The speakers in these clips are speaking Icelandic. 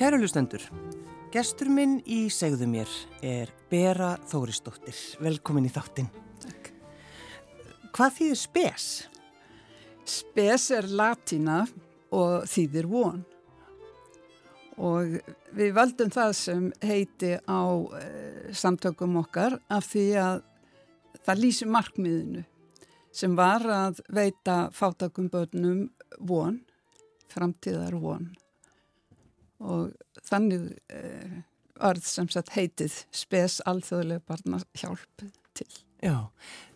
Kæru lustendur, gestur minn í segðu mér er Bera Þóristóttir. Velkomin í þáttinn. Takk. Hvað þýðir spes? Spes er latína og þýðir von. Og við valdum það sem heiti á e, samtökum okkar af því að það lýsi markmiðinu sem var að veita fátakum börnum von, framtíðar von og þannig eh, orð sem sagt heitið spes alþjóðlega barna hjálp til. Já,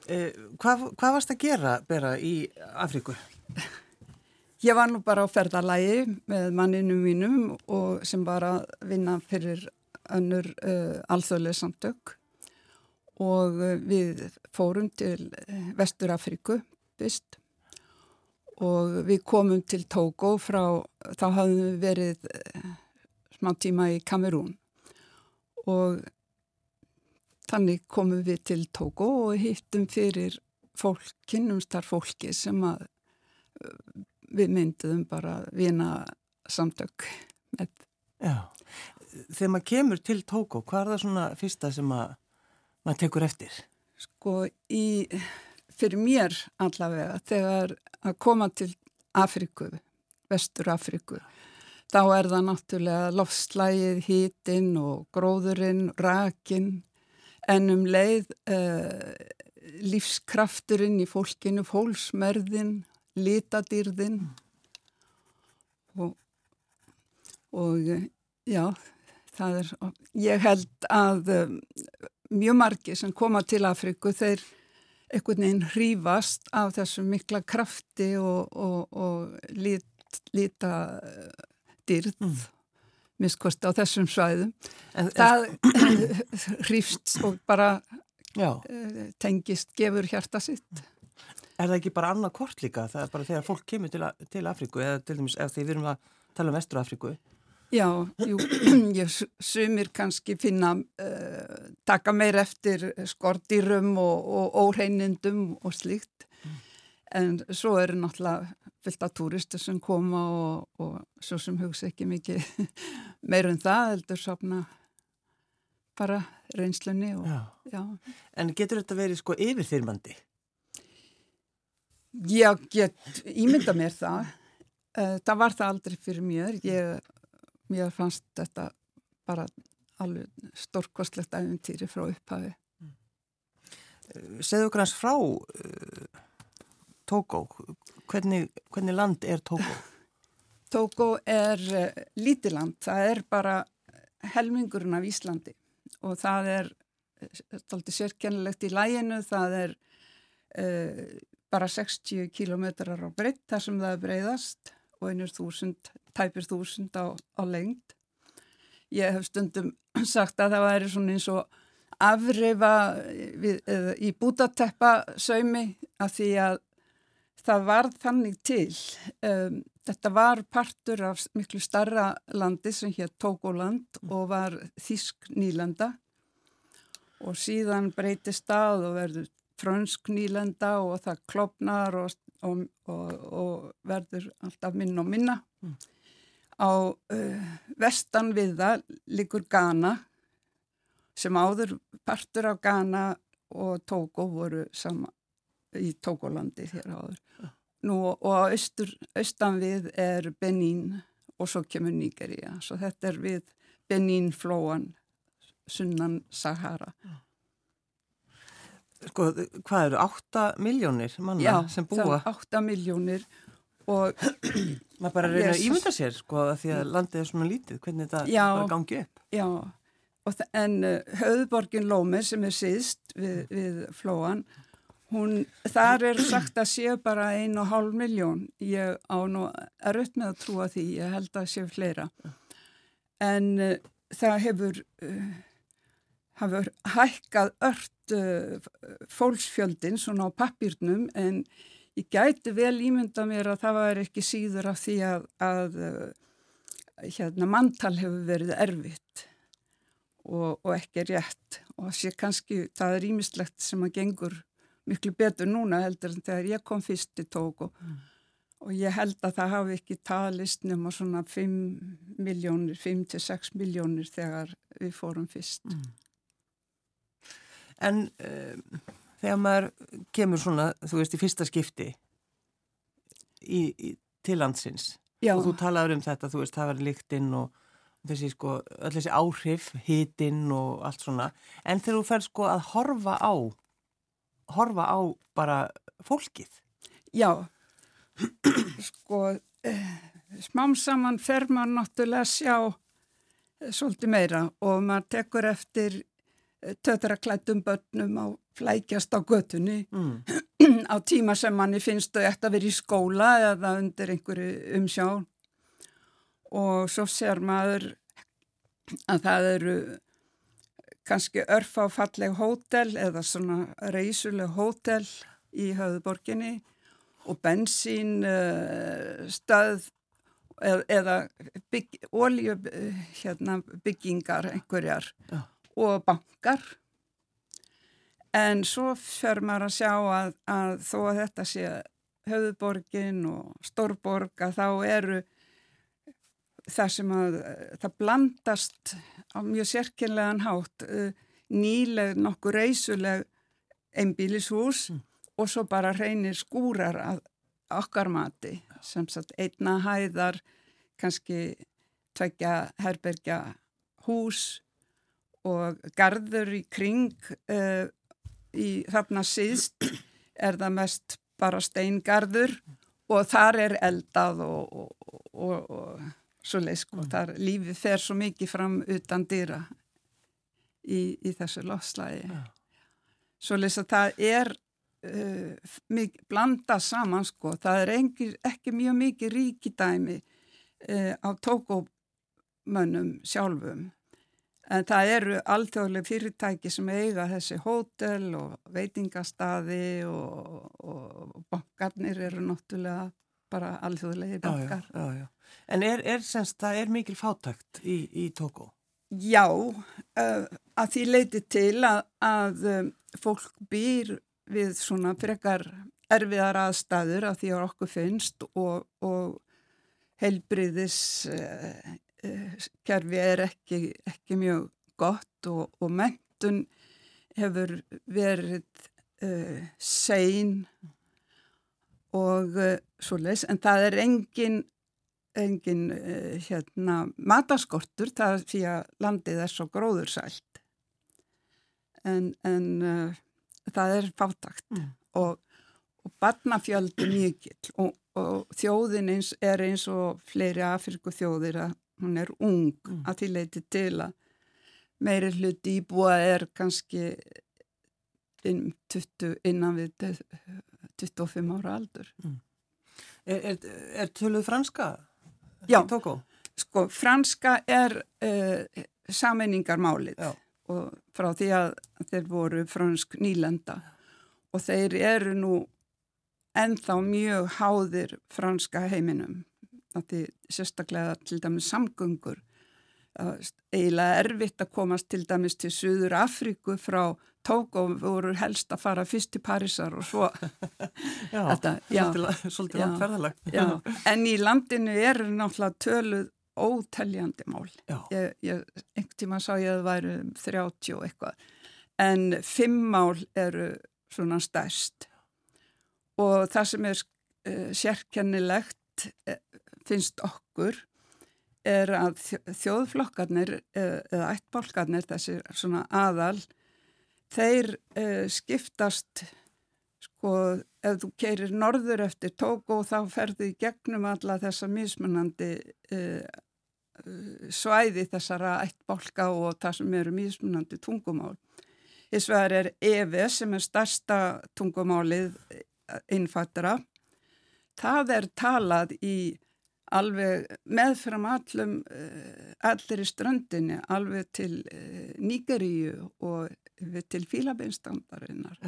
eh, hvað, hvað varst að gera Bera í Afríku? Ég var nú bara á ferðalagi með manninu mínum og sem var að vinna fyrir önnur uh, alþjóðlega samtök og uh, við fórum til uh, Vestur Afríku fyrst og við komum til Tókó frá, þá hafðum við verið uh, smá tíma í Kamerún og þannig komum við til Tókó og hittum fyrir fólk, kynnumstar fólki sem að uh, við mynduðum bara vina samtök með. Já, þegar maður kemur til Tókó, hvað er það svona fyrsta sem að, maður tekur eftir? Sko, í, fyrir mér allavega, þegar að koma til Afriku, vestur Afriku, þá er það náttúrulega lofslægið, hítinn og gróðurinn, rakinn, en um leið uh, lífskrafturinn í fólkinu, fólksmerðinn, litadýrðinn og, og já, það er, ég held að um, mjög margi sem koma til Afriku, þeir einhvern veginn hrífast af þessu mikla krafti og, og, og lit, litadýrð mm. miskost á þessum svæðum. En, það hrífst og bara já. tengist, gefur hjarta sitt. Er það ekki bara annað kort líka? Það er bara þegar fólk kemur til, til Afríku eða til dæmis ef því við erum að tala um Vestur Afríku? Já, jú, ég sumir kannski finna uh, taka meir eftir skortýrum og, og óhreinindum og slíkt mm. en svo eru náttúrulega fylgta túristi sem koma og, og svo sem hugsa ekki mikið meir um það heldur sopna bara reynslunni og, já. Já. En getur þetta verið sko yfirþyrmandi? Já, get ímynda mér það. Uh, það var það aldrei fyrir mér. Ég, mér fannst þetta bara alveg stórkostlegt æfintýri frá upphafi. Segðu okkur hans frá uh, Tókó. Hvernig, hvernig land er Tókó? Tókó er uh, lítiland. Það er bara helmingurinn af Íslandi og það er stolti sérkennilegt í læginu. Það er bara 60 kilometrar á breytt þar sem það er breyðast og einur þúsund, tæpir þúsund á, á lengt. Ég hef stundum sagt að það væri svona eins og afrifa við, í bútateppa saumi að því að það var þannig til. Um, þetta var partur af miklu starra landi sem hér Tókóland og var Þísk nýlanda og síðan breytist að og verður frönsk nýlenda og það klopnar og, og, og, og verður alltaf minna og minna. Mm. Á uh, vestan við það likur Ghana sem áður partur af Ghana og Tóko voru sama í Tókolandi hér áður. Mm. Nú og á austur, austan við er Benín og svo kemur Nígeria. Svo þetta er við Benín flóan sunnan Sahara. Mm sko, hvað eru, 8 miljónir manna Já, sem búa? Já, 8 miljónir og maður bara reyna að ímynda sér sko að því að landið er svona lítið, hvernig þetta já, bara gangi upp. Já, en uh, höfðborgin Lómer sem er síðst við, við flóan, hún, þar er sagt að séu bara 1,5 miljón. Ég á nú er upp með að trúa því, ég held að séu fleira. En uh, það hefur... Uh, hafa hækkað uh, fólksfjöldin svona á pappirnum en ég gæti vel ímynda mér að það var ekki síður af því að, að uh, hérna, manntal hefur verið erfitt og, og ekki rétt og sé kannski það er ímislegt sem að gengur miklu betur núna heldur en þegar ég kom fyrst í tók og, mm. og ég held að það hafi ekki talist nema svona 5 miljónir, 5-6 miljónir þegar við fórum fyrst. Mm. En um, þegar maður kemur svona, þú veist, í fyrsta skipti í, í, til landsins Já. og þú talaður um þetta, þú veist, það var líktinn og þessi sko, öll þessi áhrif, hitinn og allt svona, en þegar þú fer sko að horfa á, horfa á bara fólkið. Já, sko, smám saman fer maður náttúrulega að sjá svolítið meira og maður tekur eftir eh, tötraklættum börnum á flækjast á götunni mm. á tíma sem manni finnst þau eftir að vera í skóla eða undir einhverju umsjá og svo ser maður að það eru kannski örf á falleg hótel eða svona reysuleg hótel í höfðborginni og bensín uh, stöð eða bygg, olju hérna, byggingar einhverjar ja. Og bankar En svo fer maður að sjá að, að þó að þetta sé höfðborgin og stórborg að þá eru það sem að það blandast á mjög sérkynlegan hátt uh, nýleg nokkur reysuleg einbílishús mm. og svo bara reynir skúrar að okkar mati sem sagt einna hæðar kannski tveikja herbergja hús og garður í kring uh, í þarna síðst er það mest bara steingarður og þar er eldað og, og, og, og svo leiðsk og mm. þar lífið fer svo mikið fram utan dýra í, í þessu lofslægi. Ja. Svo leiðs að það er uh, mikið, blanda saman sko, það er engi, ekki mjög mikið ríkidæmi uh, á tókómönnum sjálfum En það eru alþjóðlega fyrirtæki sem eiga þessi hótel og veitingastaði og, og bankarnir eru náttúrulega bara alþjóðlega bankar. Já, já, já. En er, er semst, það er mikil fátækt í, í Tókó? Já, uh, að því leiti til að, að um, fólk býr við svona frekar erfiðar aðstæður að því að okkur finnst og, og heilbriðis uh, kerfi er ekki, ekki mjög gott og, og mentun hefur verið uh, sein og uh, svoleiðs en það er engin, engin uh, hérna, mataskortur það því að landið er svo gróðursælt en, en það er fátakt mm. og, og barnafjöldi mikill og, og þjóðin eins, er eins og fleiri Afriku þjóðir að hún er ung mm. að því leiti til að meiri hluti íbúa er kannski inn, 20, innan við 25 ára aldur. Mm. Er, er, er töluð franska? Já, sko franska er uh, og frá því að þeir voru fransk nýlenda og þeir eru nú ennþá mjög háðir franska heiminum því sérstaklega til dæmis samgöngur. Eiginlega erfitt að komast til dæmis til Suður Afríku frá tók og voru helst að fara fyrst til Parísar og svo já, Þetta, já, svolítið langt ferðalagt en í landinu er náttúrulega töluð óteljandi mál. Ég, ég, einhvern tíma sá ég að það væru 30 og eitthvað. En fimm mál eru svona stærst. Og það sem er uh, sérkennilegt uh, finnst okkur er að þjóðflokkarnir eh, eða ættbólkarnir, þessi svona aðal, þeir uh, skiptast, sko, ef þú keirir norður eftir Tóko þá ferðu í gegnum alla þessa mismunandi uh, svæði þessara ættbólka og það sem eru mismunandi tungumál. Þess vegar er EVE sem er starsta tungumálið innfattara. Það er talað í alveg meðfram allum uh, allir í ströndinni alveg til uh, Nígeríu og til Fílabeinstandarinnar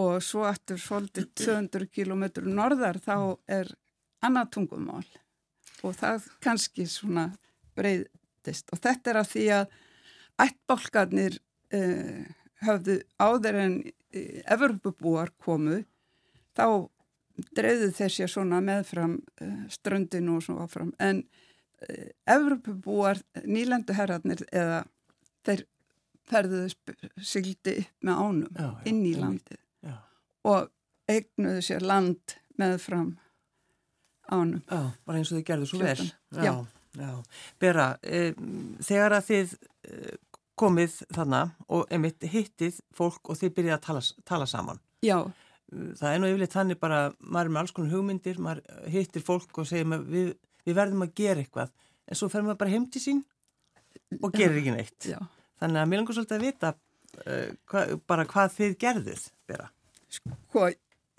og svo eftir svolítið 200 km norðar þá er annað tungumál. Og það kannski svona breyðist og þetta er að því að ættbólkarnir uh, höfðu áður en Evropabúar komu þá dreyðu þeir sér svona meðfram uh, ströndinu og svona áfram en uh, Evropabúar nýlendu herratnir eða þeir ferðuðu syldi upp með ánum já, já, inn í landið já. og eignuðu sér land meðfram ánum. Bara eins og þið gerðu svo vel. Já. Já, Bera, e, þegar að þið e, komið þannig og emitt hittið fólk og þið byrjaði að tala, tala saman. Já. Það er nú yfirleitt þannig bara, maður er með alls konar hugmyndir, maður hittir fólk og segir maður, við, við verðum að gera eitthvað, en svo fer maður bara heim til sín og gerir ekki neitt. Já. Þannig að mér langar svolítið að vita uh, hva, bara hvað þið gerðuð, Bera. Sko,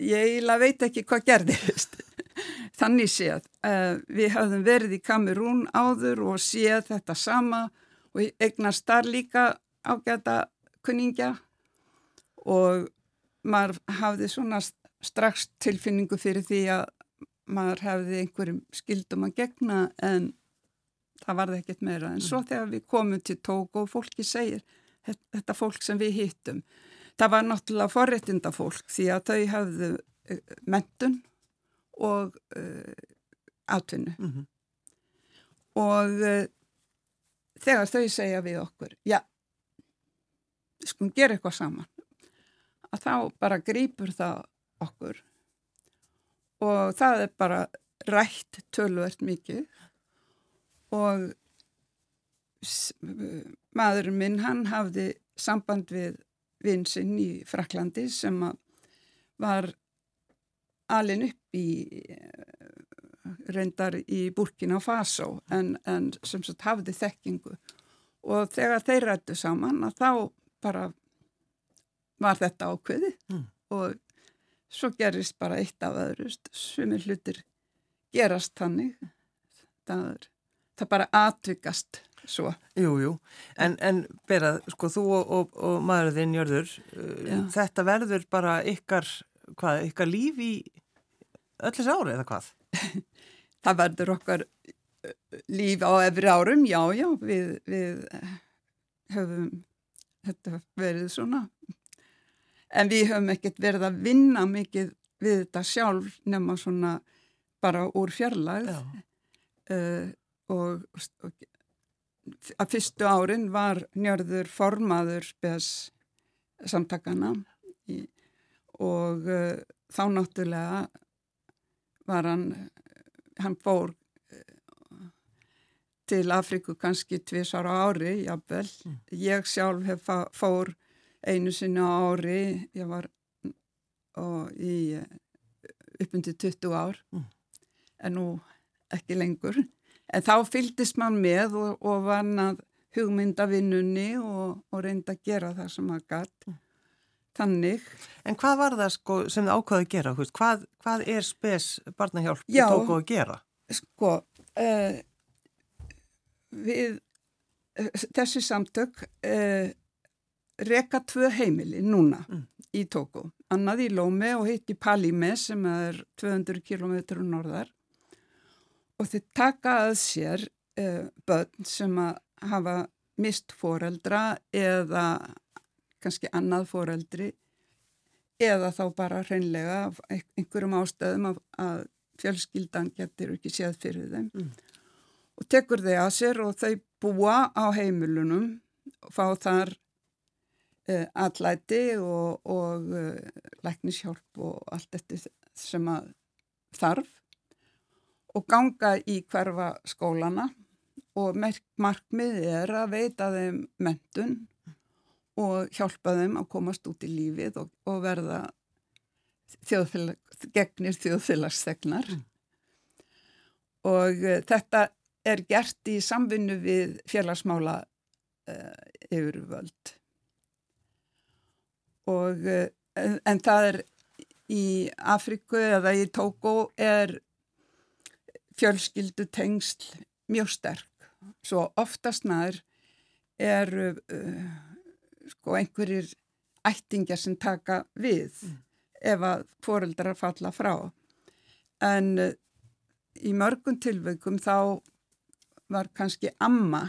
ég veit ekki hvað gerðist. Þannig séð, uh, við hafðum verið í Kamerún áður og séð þetta sama og eignast þar líka ágæta kuningja og maður hafði svona strax tilfinningu fyrir því að maður hefði einhverjum skildum að gegna en það varði ekkert meira. En svo mm. þegar við komum til tók og fólki segir þetta fólk sem við hittum, það var náttúrulega forréttinda fólk því að þau hafðu uh, mentun og uh, atvinnu mm -hmm. og uh, þegar þau segja við okkur já, skum gera eitthvað saman að þá bara grýpur það okkur. Og það er bara rætt tölvert mikið. Og maðurinn minn hann hafði samband við vinsinn í Fraklandi sem var alin upp í reyndar í Burkina Faso en, en sem sagt hafði þekkingu. Og þegar þeir rættu saman að þá bara var þetta ákveði mm. og svo gerist bara eitt af öðru sem er hlutir gerast þannig það, það bara atvikast svo. Jú, jú, en, en berað, sko, þú og, og, og maðurðinn Jörður, uh, þetta verður bara ykkar, hvað, ykkar líf í öllis ári eða hvað? það verður okkar eh, líf á efri árum, já, já, við, við eh, höfum þetta verið svona. En við höfum ekkert verið að vinna mikið við þetta sjálf nema svona bara úr fjarlæð uh, og, og að fyrstu árin var njörður formaður spes samtakana í, og uh, þá náttúrulega var hann hann fór eh, til Afriku kannski tviðsar á ári, jábel. Mm. Ég sjálf hef fór einu sinni á ári, ég var í uppundi 20 ár, mm. en nú ekki lengur. En þá fyldist mann með og, og vann að hugmynda vinnunni og, og reynda að gera það sem maður gætt. Mm. Þannig. En hvað var það sko, sem þið ákvaði að gera? Hvað, hvað er spes barnahjálp þið tókuð að gera? Sko, uh, við, uh, þessi samtök uh, reka tvö heimili núna mm. í Tóku. Annað í Lómi og hitt í Palíme sem er 200 km norðar. Og þið taka að sér börn sem að hafa mist foreldra eða kannski annað foreldri eða þá bara hreinlega af einhverjum ástöðum að, að fjölskyldan getur ekki séð fyrir þeim mm. og tekur þeir að sér og þau búa á heimilunum og fá þar allæti og, og uh, læknishjálp og allt þetta sem að þarf og ganga í hverfa skólana. Og markmið er að veita þeim mentun og hjálpa þeim að komast út í lífið og, og verða þjóðfélag, gegnir þjóðfélagsþegnar. Mm. og uh, þetta er gert í samvinnu við félagsmála uh, yfirvöld og uh, en það er í Afriku eða í Tókó er fjölskyldu tengsl mjög sterk svo oftast nær er sko einhverjir ættingjar sem taka við mm. ef að foreldrar falla frá. En uh, í mörgum tilveikum þá var kannski amma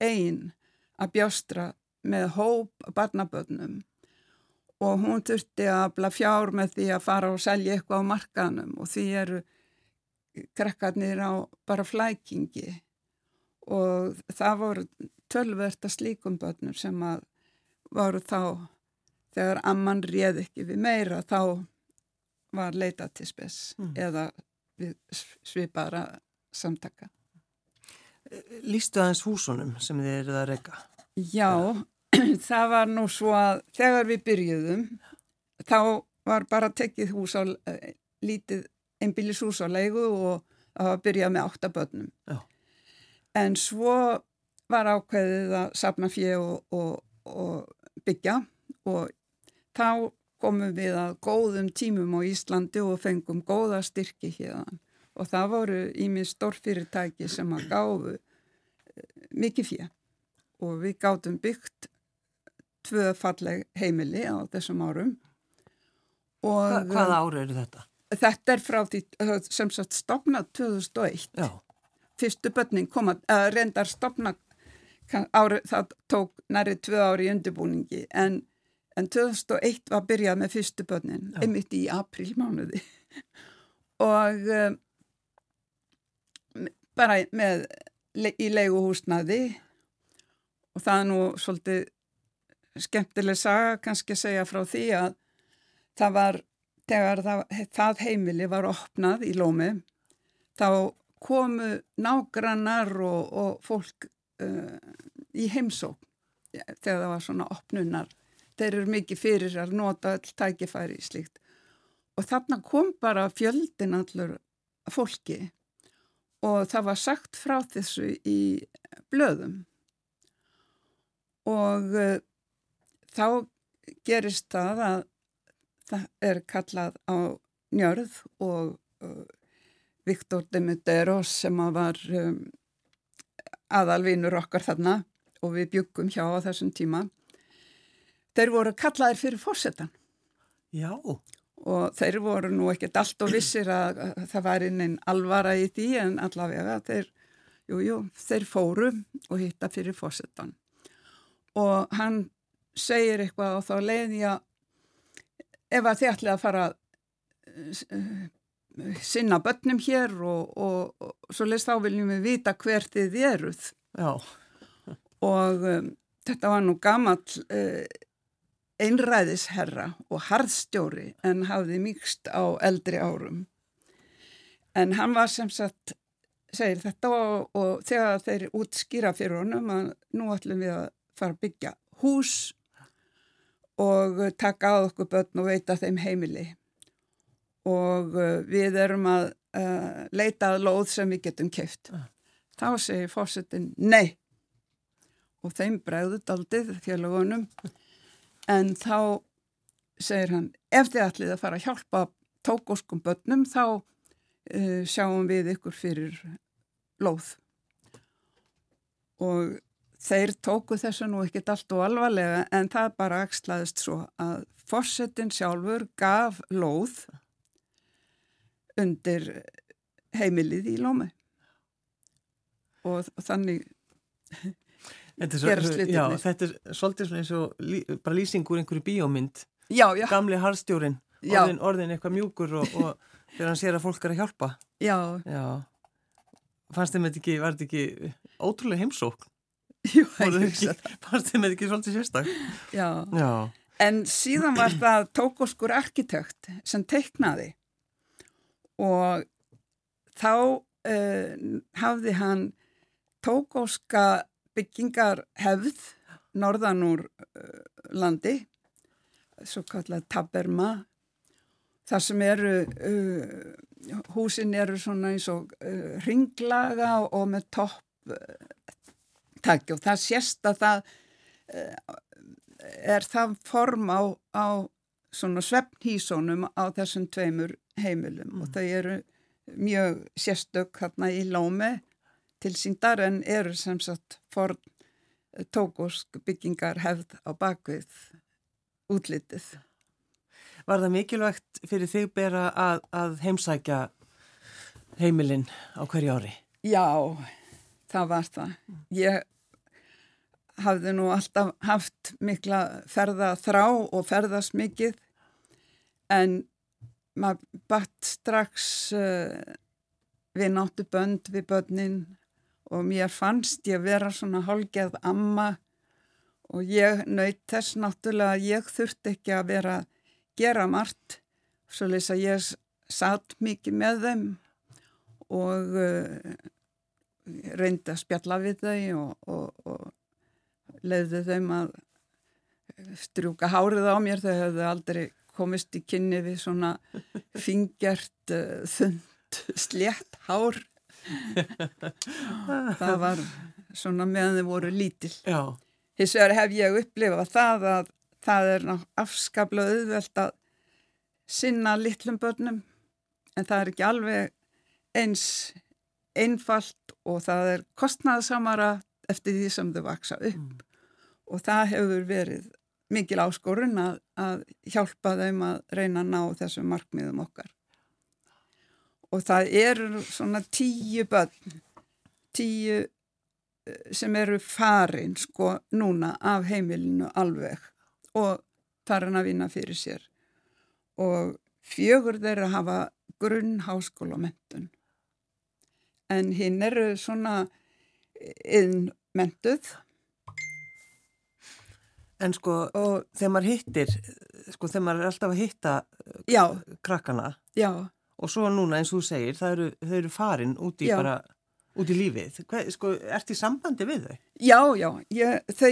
einn að bjástra með hóp barnaböðnum og hún þurfti að bla fjár með því að fara og selja eitthvað á markanum og því eru krekkarnir á bara flækingi og það voru tölverta slíkum börnur sem að voru þá þegar amman réð ekki við meira þá var leitað til spes mm. eða við svipara samtaka. Lýstu aðeins húsunum sem þið eruð að reyka? Já, það var nú svo að þegar við byrjuðum þá var bara tekið hús á eh, lítið einbílishús á leigu og það var byrjað með áttabötnum. En svo var ákveðið að sapna fjö og, og, og byggja og þá komum við að góðum tímum á Íslandi og fengum góða styrki hérna og það voru ímið stórfyrirtæki sem að gáfu eh, mikið fjö og við gátum byggt tvö falleg heimili á þessum árum Hva, Hvaða ári eru þetta? Þetta er frá því sem sagt stopnað 2001 Já. fyrstu börning kom að reyndar stopnað ári, það tók næri tvö ári í undirbúningi en En 2001 var byrjað með fyrstu börnin, Já. einmitt í aprílmánuði og um, bara með í leiguhúsnaði og það er nú svolítið skemmtileg saga kannski að segja frá því að það var, þegar það, það heimili var opnað í Lómi þá komu nágrannar og, og fólk uh, í heimsók þegar það var svona opnunar. Þeir eru mikið fyrir að nota all tækifæri í slíkt. Og þarna kom bara fjöldin allur fólki og það var sagt frá þessu í blöðum. Og uh, þá gerist það að það er kallað á njörð og uh, Viktor Demeteros sem var um, aðalvinur okkar þarna og við byggum hjá á þessum tíma þeir voru kallaðir fyrir fórsetan. Já. Og þeir voru nú ekkert allt og vissir að, að það var inn einn alvara í því en allavega þeir, jú, jú, þeir fóru og hitta fyrir fórsetan. Og hann segir eitthvað og þá leiði ég að ef að þið ætlaði að fara uh, sinna börnum hér og, og, og svo leist þá viljum við vita hver þið eruð. Já. Og um, þetta var nú gammal uh, einræðisherra og harðstjóri en hafði mýgst á eldri árum. En hann var sem sagt, segir þetta og, og þegar þeir útskýra fyrir honum að nú ætlum við að fara að byggja hús og taka á okkur börn og veita þeim heimili. Og uh, við erum að uh, leita að lóð sem við getum kæft. Uh. Þá segir fórsetin nei og þeim bregðut aldrei félagunum en þá segir hann ef þið ætlið að fara að hjálpa tókoskum börnum þá uh, sjáum við ykkur fyrir lóð og þeir tóku þessu nú ekkit allt og alvarlega en það bara axlaðist svo að fórsetin sjálfur gaf lóð undir heimilið í lómi og þannig gerast hlutinni. Já, þetta er svolítið svona eins og lí, bara lýsingur einhverju bíómynd. Já, já. Gamli harstjórin, orðin, orðin eitthvað mjúkur og, og þegar hann sér að fólk er að hjálpa. Já. Já. Fannst þeim þetta ekki, var þetta ekki ótrúlega heimsókn? Jú. Fannst þeim ekki svolítið sérstak? Já. Já. En síðan var það tókoskur arkitekt sem teiknaði og þá uh, hafði hann tókoska byggingar hefð norðan úr uh, landi, svo kallað taberma, þar sem eru, uh, húsin eru svona eins og ringlaga og með topp takki og það sést að það uh, er það form á, á svona svefnhísónum á þessum tveimur heimilum mm. og þau eru mjög sérstök hérna í Lómi til síndar en eru sem sagt forn tókosk byggingar hefð á bakvið útlitið. Var það mikilvægt fyrir þig bera að, að heimsækja heimilinn á hverju ári? Já, það var það. Ég hafði nú alltaf haft mikla ferða þrá og ferðast mikið en maður batt strax uh, við náttu bönd við börnin og mér fannst ég vera svona hálgeð amma og ég nöyt þess náttúrulega að ég þurfti ekki að vera gera margt svo leys að ég satt mikið með þeim og uh, reyndi að spjalla við þau og, og, og leiði þeim að strjúka hárið á mér. Þau hefðu aldrei komist í kynni við svona fingjart uh, þund slétt hár. Það var svona meðan þau voru lítil. Hins vegar hef ég upplifað það að það er afskaplega auðvelt að sinna litlum börnum en það er ekki alveg eins einfalt og það er kostnæðsamara eftir því sem þau vaksa upp. Mm. Og það hefur verið mikil áskorun að, að hjálpa þeim að reyna að ná þessum markmiðum okkar. Og það eru svona tíu börn, tíu sem eru farin sko núna af heimilinu alveg og farin að vinna fyrir sér. Og fjögur þeirra hafa grunn háskólamentun en hinn eru svona innmentuð En sko og, þegar maður hittir sko þegar maður er alltaf að hitta já, krakkana já. og svo núna eins og þú segir það eru, eru farin út í bara út í lífið, Hvað, sko, ert í sambandi við þau? Já, já, ég, þau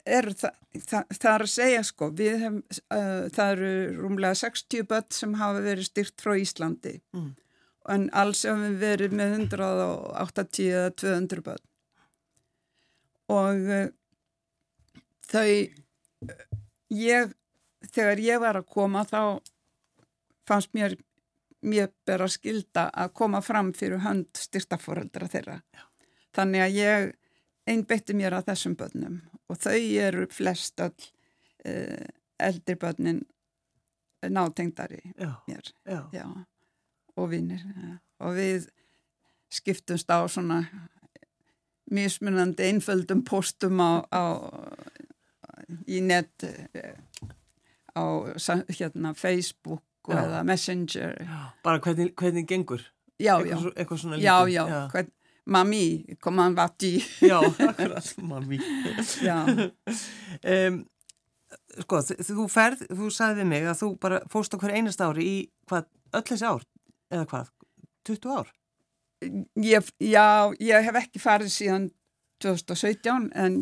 eru það, það, það er að segja sko, við hefum, uh, það eru rúmlega 60 börn sem hafa verið styrt frá Íslandi mm. en alls hefum við verið með 180 eða 200 börn og uh, þau, ég, þegar ég var að koma þá fannst mér mér ber að skilda að koma fram fyrir hönd styrtaforeldra þeirra. Já. Þannig að ég einbeitti mér að þessum börnum og þau eru flest all uh, eldri börnin nátengdari já. mér já. og vinnir og við skiptumst á svona mismunandi einföldum postum á, á í net eh, á hérna Facebook já. eða Messenger. Bara hvernig, hvernig gengur? Já, eitthvað, já, eitthvað svona já, já, já. Hvern, mami, koman vati já, akkurat, mami. Um, sko, þú ferð þú sagði mig að þú bara fóst hver einast ári í hvað, öll þessi ár eða hvað, 20 ár? Ég, já, ég hef ekki farið síðan 2017 en,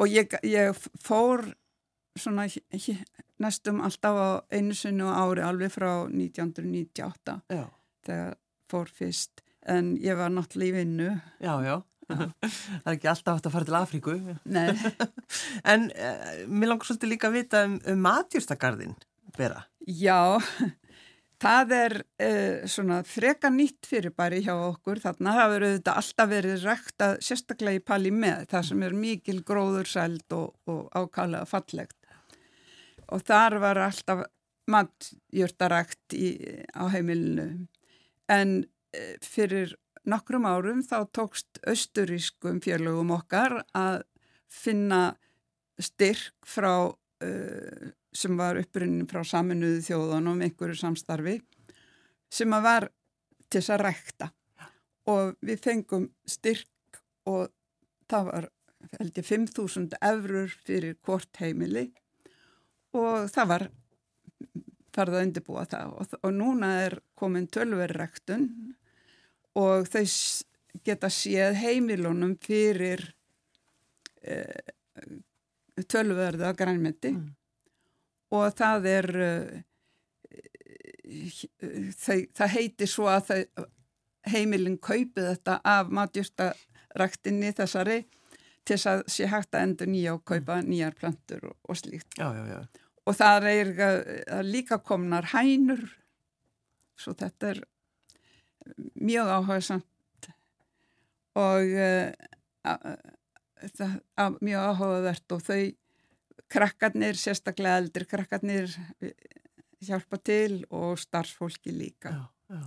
og ég, ég fór svona næstum alltaf á einu sunnu ári alveg frá 1998 já. þegar fór fyrst. En ég var náttúrulega í vinnu. Já, já, það er ekki alltaf hægt að fara til Afríku. Nei. En eh, mér langar svolítið líka að vita um, um matjúrstakarðin, Bera. Já, það er eh, svona freka nýtt fyrir bæri hjá okkur þarna. Verður þetta alltaf verið rækta sérstaklega í pali með það sem er mikil gróðursæld og, og ákallega fallegt. Og þar var alltaf matjörtarækt á heimilinu. En e, fyrir nokkrum árum þá tókst austurískum fjarlögum okkar að finna styrk frá uh, sem var upprunnin frá saminuðu þjóðunum einhverju samstarfi sem að var til þess að rækta. Og við fengum styrk og það var held ég 5.000 eurur fyrir hvort heimili. Og það var farið að undirbúa það. Og, og núna er komin tölverrektun og þau geta séð heimilunum fyrir eh, tölverða grænmyndi mm. Og það er eh, þau, það heiti svo að þau, heimilin kaupi þetta af matjústaraktinni þessari til þess að sé hægt að endur nýja og kaupa mm. nýjar plantur og, og slíkt. Já, já, já. Og það er, er líka komnar hænur, svo þetta er mjög áhugaðsamt og uh, það mjög áhugavert og þau krakkarnir, sérstaklega eldri krakkarnir hjálpa til og starfsfólki líka. Já, já.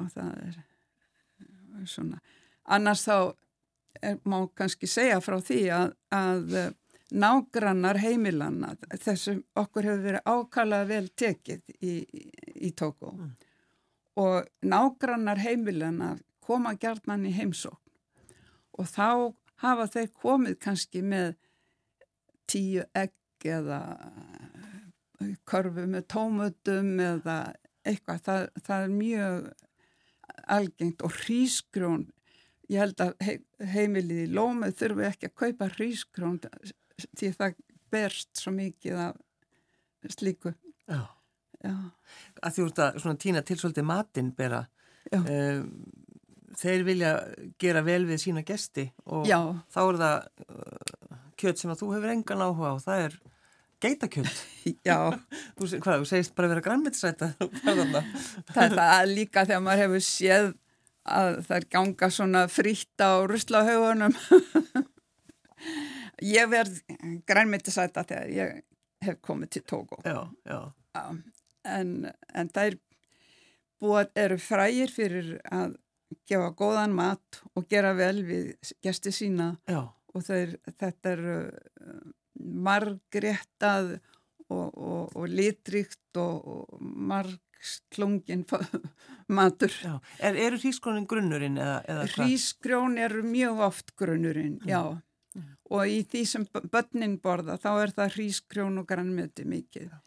Og það er svona, annars þá er, má kannski segja frá því að, að eh, nágrannar heimilanna þessum okkur hefur verið ákala vel tekið í, í, í Tókó mm. og nágrannar heimilanna koma gerðmann í heimsókn og þá hafa þeir komið kannski með tíu egg eða körfu með tómutum eða eitthvað, það, það er mjög algengt og hrísgrón ég held að he, heimilið í lómið þurfu ekki að kaupa hrísgrón því það berst svo mikið af slíku. Já, Já. Að því úr þetta tína til svolítið matinn bera um, þeir vilja gera vel við sína gesti og Já. þá er það kjött sem að þú hefur engan áhuga og það er geitakjöld Já. Þú, hvað, þú segist bara að vera grænmyndisæta Það er það líka þegar maður hefur séð að það er ganga svona frítt á ruslahauðunum Ég verð grænmyndisæta þegar ég hef komið til Tóko Já, já. En, en það er búið eru frægir fyrir að gefa góðan mat og gera vel við gesti sína. Já. Og þeir, þetta er uh, margréttað og, og, og litríkt og, og margslungin matur. Er, eru hrískrónin grunnurinn eða, eða hvað? Hrískrón eru mjög oft grunnurinn, mm. já. Mm. Og í því sem börnin borða þá er það hrískrón og grannmjöti mikið. Já.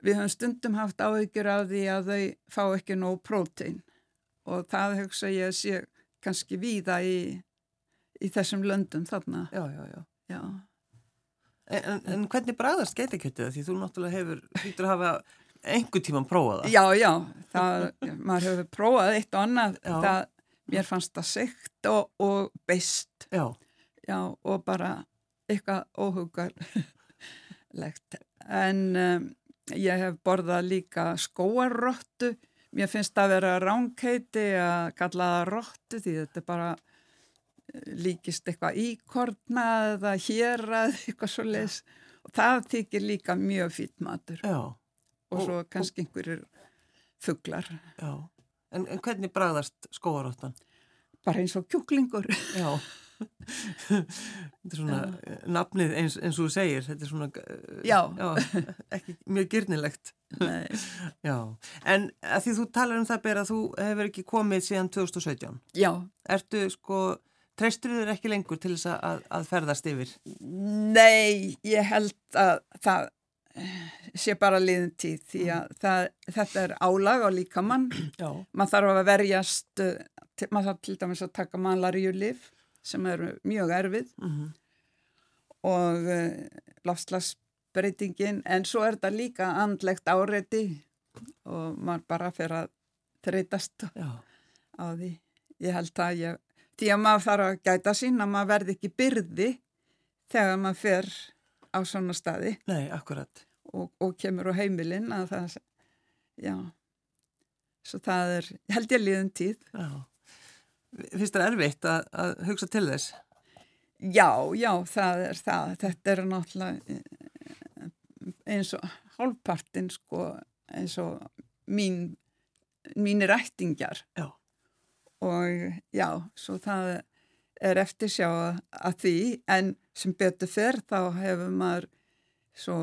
Við höfum stundum haft áhyggjur af því að þau fá ekki nóg prótein og það hugsa ég að sé kannski víða í, í þessum löndum þarna. Já, já, já. já. En, en hvernig bræðast geitakjöttuða því þú náttúrulega hefur, hýttur að hafa einhver tíman prófað það? Já, já, það, maður hefur prófað eitt og annað, það, mér fannst það segt og, og beist. Já. Já, og bara eitthvað óhugarlegt. En um, ég hef borðað líka skóarrottu Mér finnst það að vera ránkheiti að kalla það róttu því þetta er bara líkist eitthvað íkorna eða hér að eitthvað svo les og það þykir líka mjög fýtt matur Já. og, og svo kannski og... einhverjur fugglar. Já, en, en hvernig bræðast skóaróttan? Bara eins og kjúklingur. Já. þetta er svona já. nafnið eins, eins og þú segir þetta er svona já. Já, ekki mjög gyrnilegt en því þú talar um það ber að þú hefur ekki komið síðan 2017 já ertu sko, treystur þér ekki lengur til þess að, að ferðast yfir? Nei, ég held að það sé bara liðin tíð því að það, þetta er álag á líkamann maður þarf að verjast maður þarf til dæmis að taka malaríulif sem eru mjög erfið mm -hmm. og uh, eh, lafslagsbreytingin en svo er þetta líka andlegt áreiti og maður bara fyrir að þreytast Já. á því ég held að ég því að maður þarf að gæta sín að maður verði ekki byrði þegar maður fer á svona staði Nei, akkurat og, og kemur á heimilinn að það já svo það er, held ég liðin tíð Já finnst það erfitt að, að hugsa til þess? Já, já, það er það. Þetta er náttúrulega eh, eins og hálfpartin sko eins og mín, mínir ættingjar. Já. Og já, svo það er eftir sjá að því en sem betur fyrr þá hefur maður svo,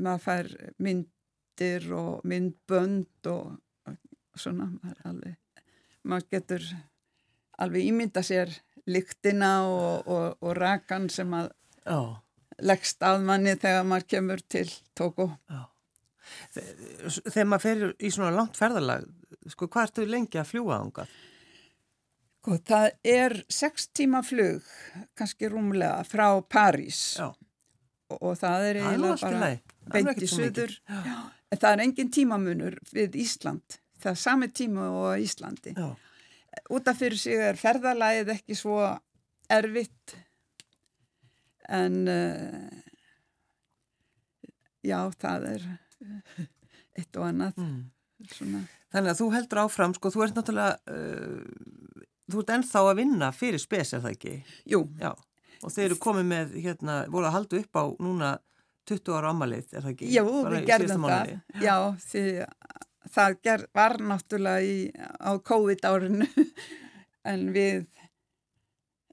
maður fær myndir og myndbönd og, og svona, maður alveg, maður getur alveg ímynda sér lyktina og, og, og rakan sem að Já. leggst að manni þegar maður kemur til tóku. Þegar maður fer í svona langt ferðalag, sko, hvað ertu lengi að fljúa ánga? Sko, það er sex tíma flug, kannski rúmlega, frá París. Og, og það er eiginlega bara beint í söður. Það er engin tímamunur við Ísland, það er sami tíma og Íslandi. Já. Útaf fyrir sig er ferðalæðið ekki svo erfitt en uh, já, það er uh, eitt og annað. Mm. Þannig að þú heldur áfram sko, þú ert náttúrulega uh, þú ert ennþá að vinna fyrir spes er það ekki? Jú já. og þeir eru komið með, hérna, voru að halda upp á núna 20 ára ámalið, er það ekki? Jú, Bara við gerðum það, já, já því það ger, var náttúrulega í, á COVID árinu en við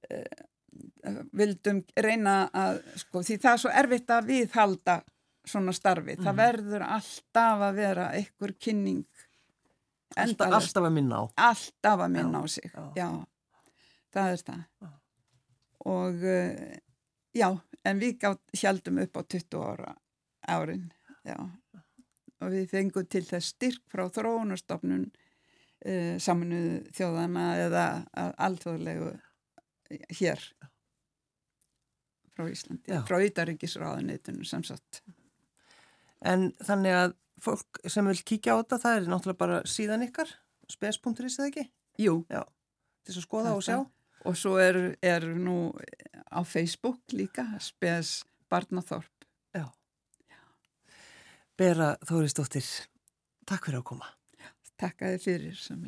uh, vildum reyna að, sko, því það er svo erfitt að viðhalda svona starfi. Mm. Það mhm. verður alltaf að vera einhver kynning. Alltaf, alltaf að minna á. Alltaf að minna á sig, já. já. Það er það. Já. Og uh, já, en við hjaldum upp á 20 ára árin, já. Og við fengum til þess styrk frá þróunarstofnun uh, saminuð þjóðana eða alþjóðlegu hér frá Íslandi, frá Ídaríkisráðunitunum samsagt. En þannig að fólk sem vil kíkja á þetta, það er náttúrulega bara síðan ykkar, spes.is eða ekki? Jú. Já, til að skoða og sjá. Og svo er, er nú á Facebook líka, spes Barnathorp. Já. Já. Bera Þóristóttir, takk fyrir að koma. Takk að þið fyrir sem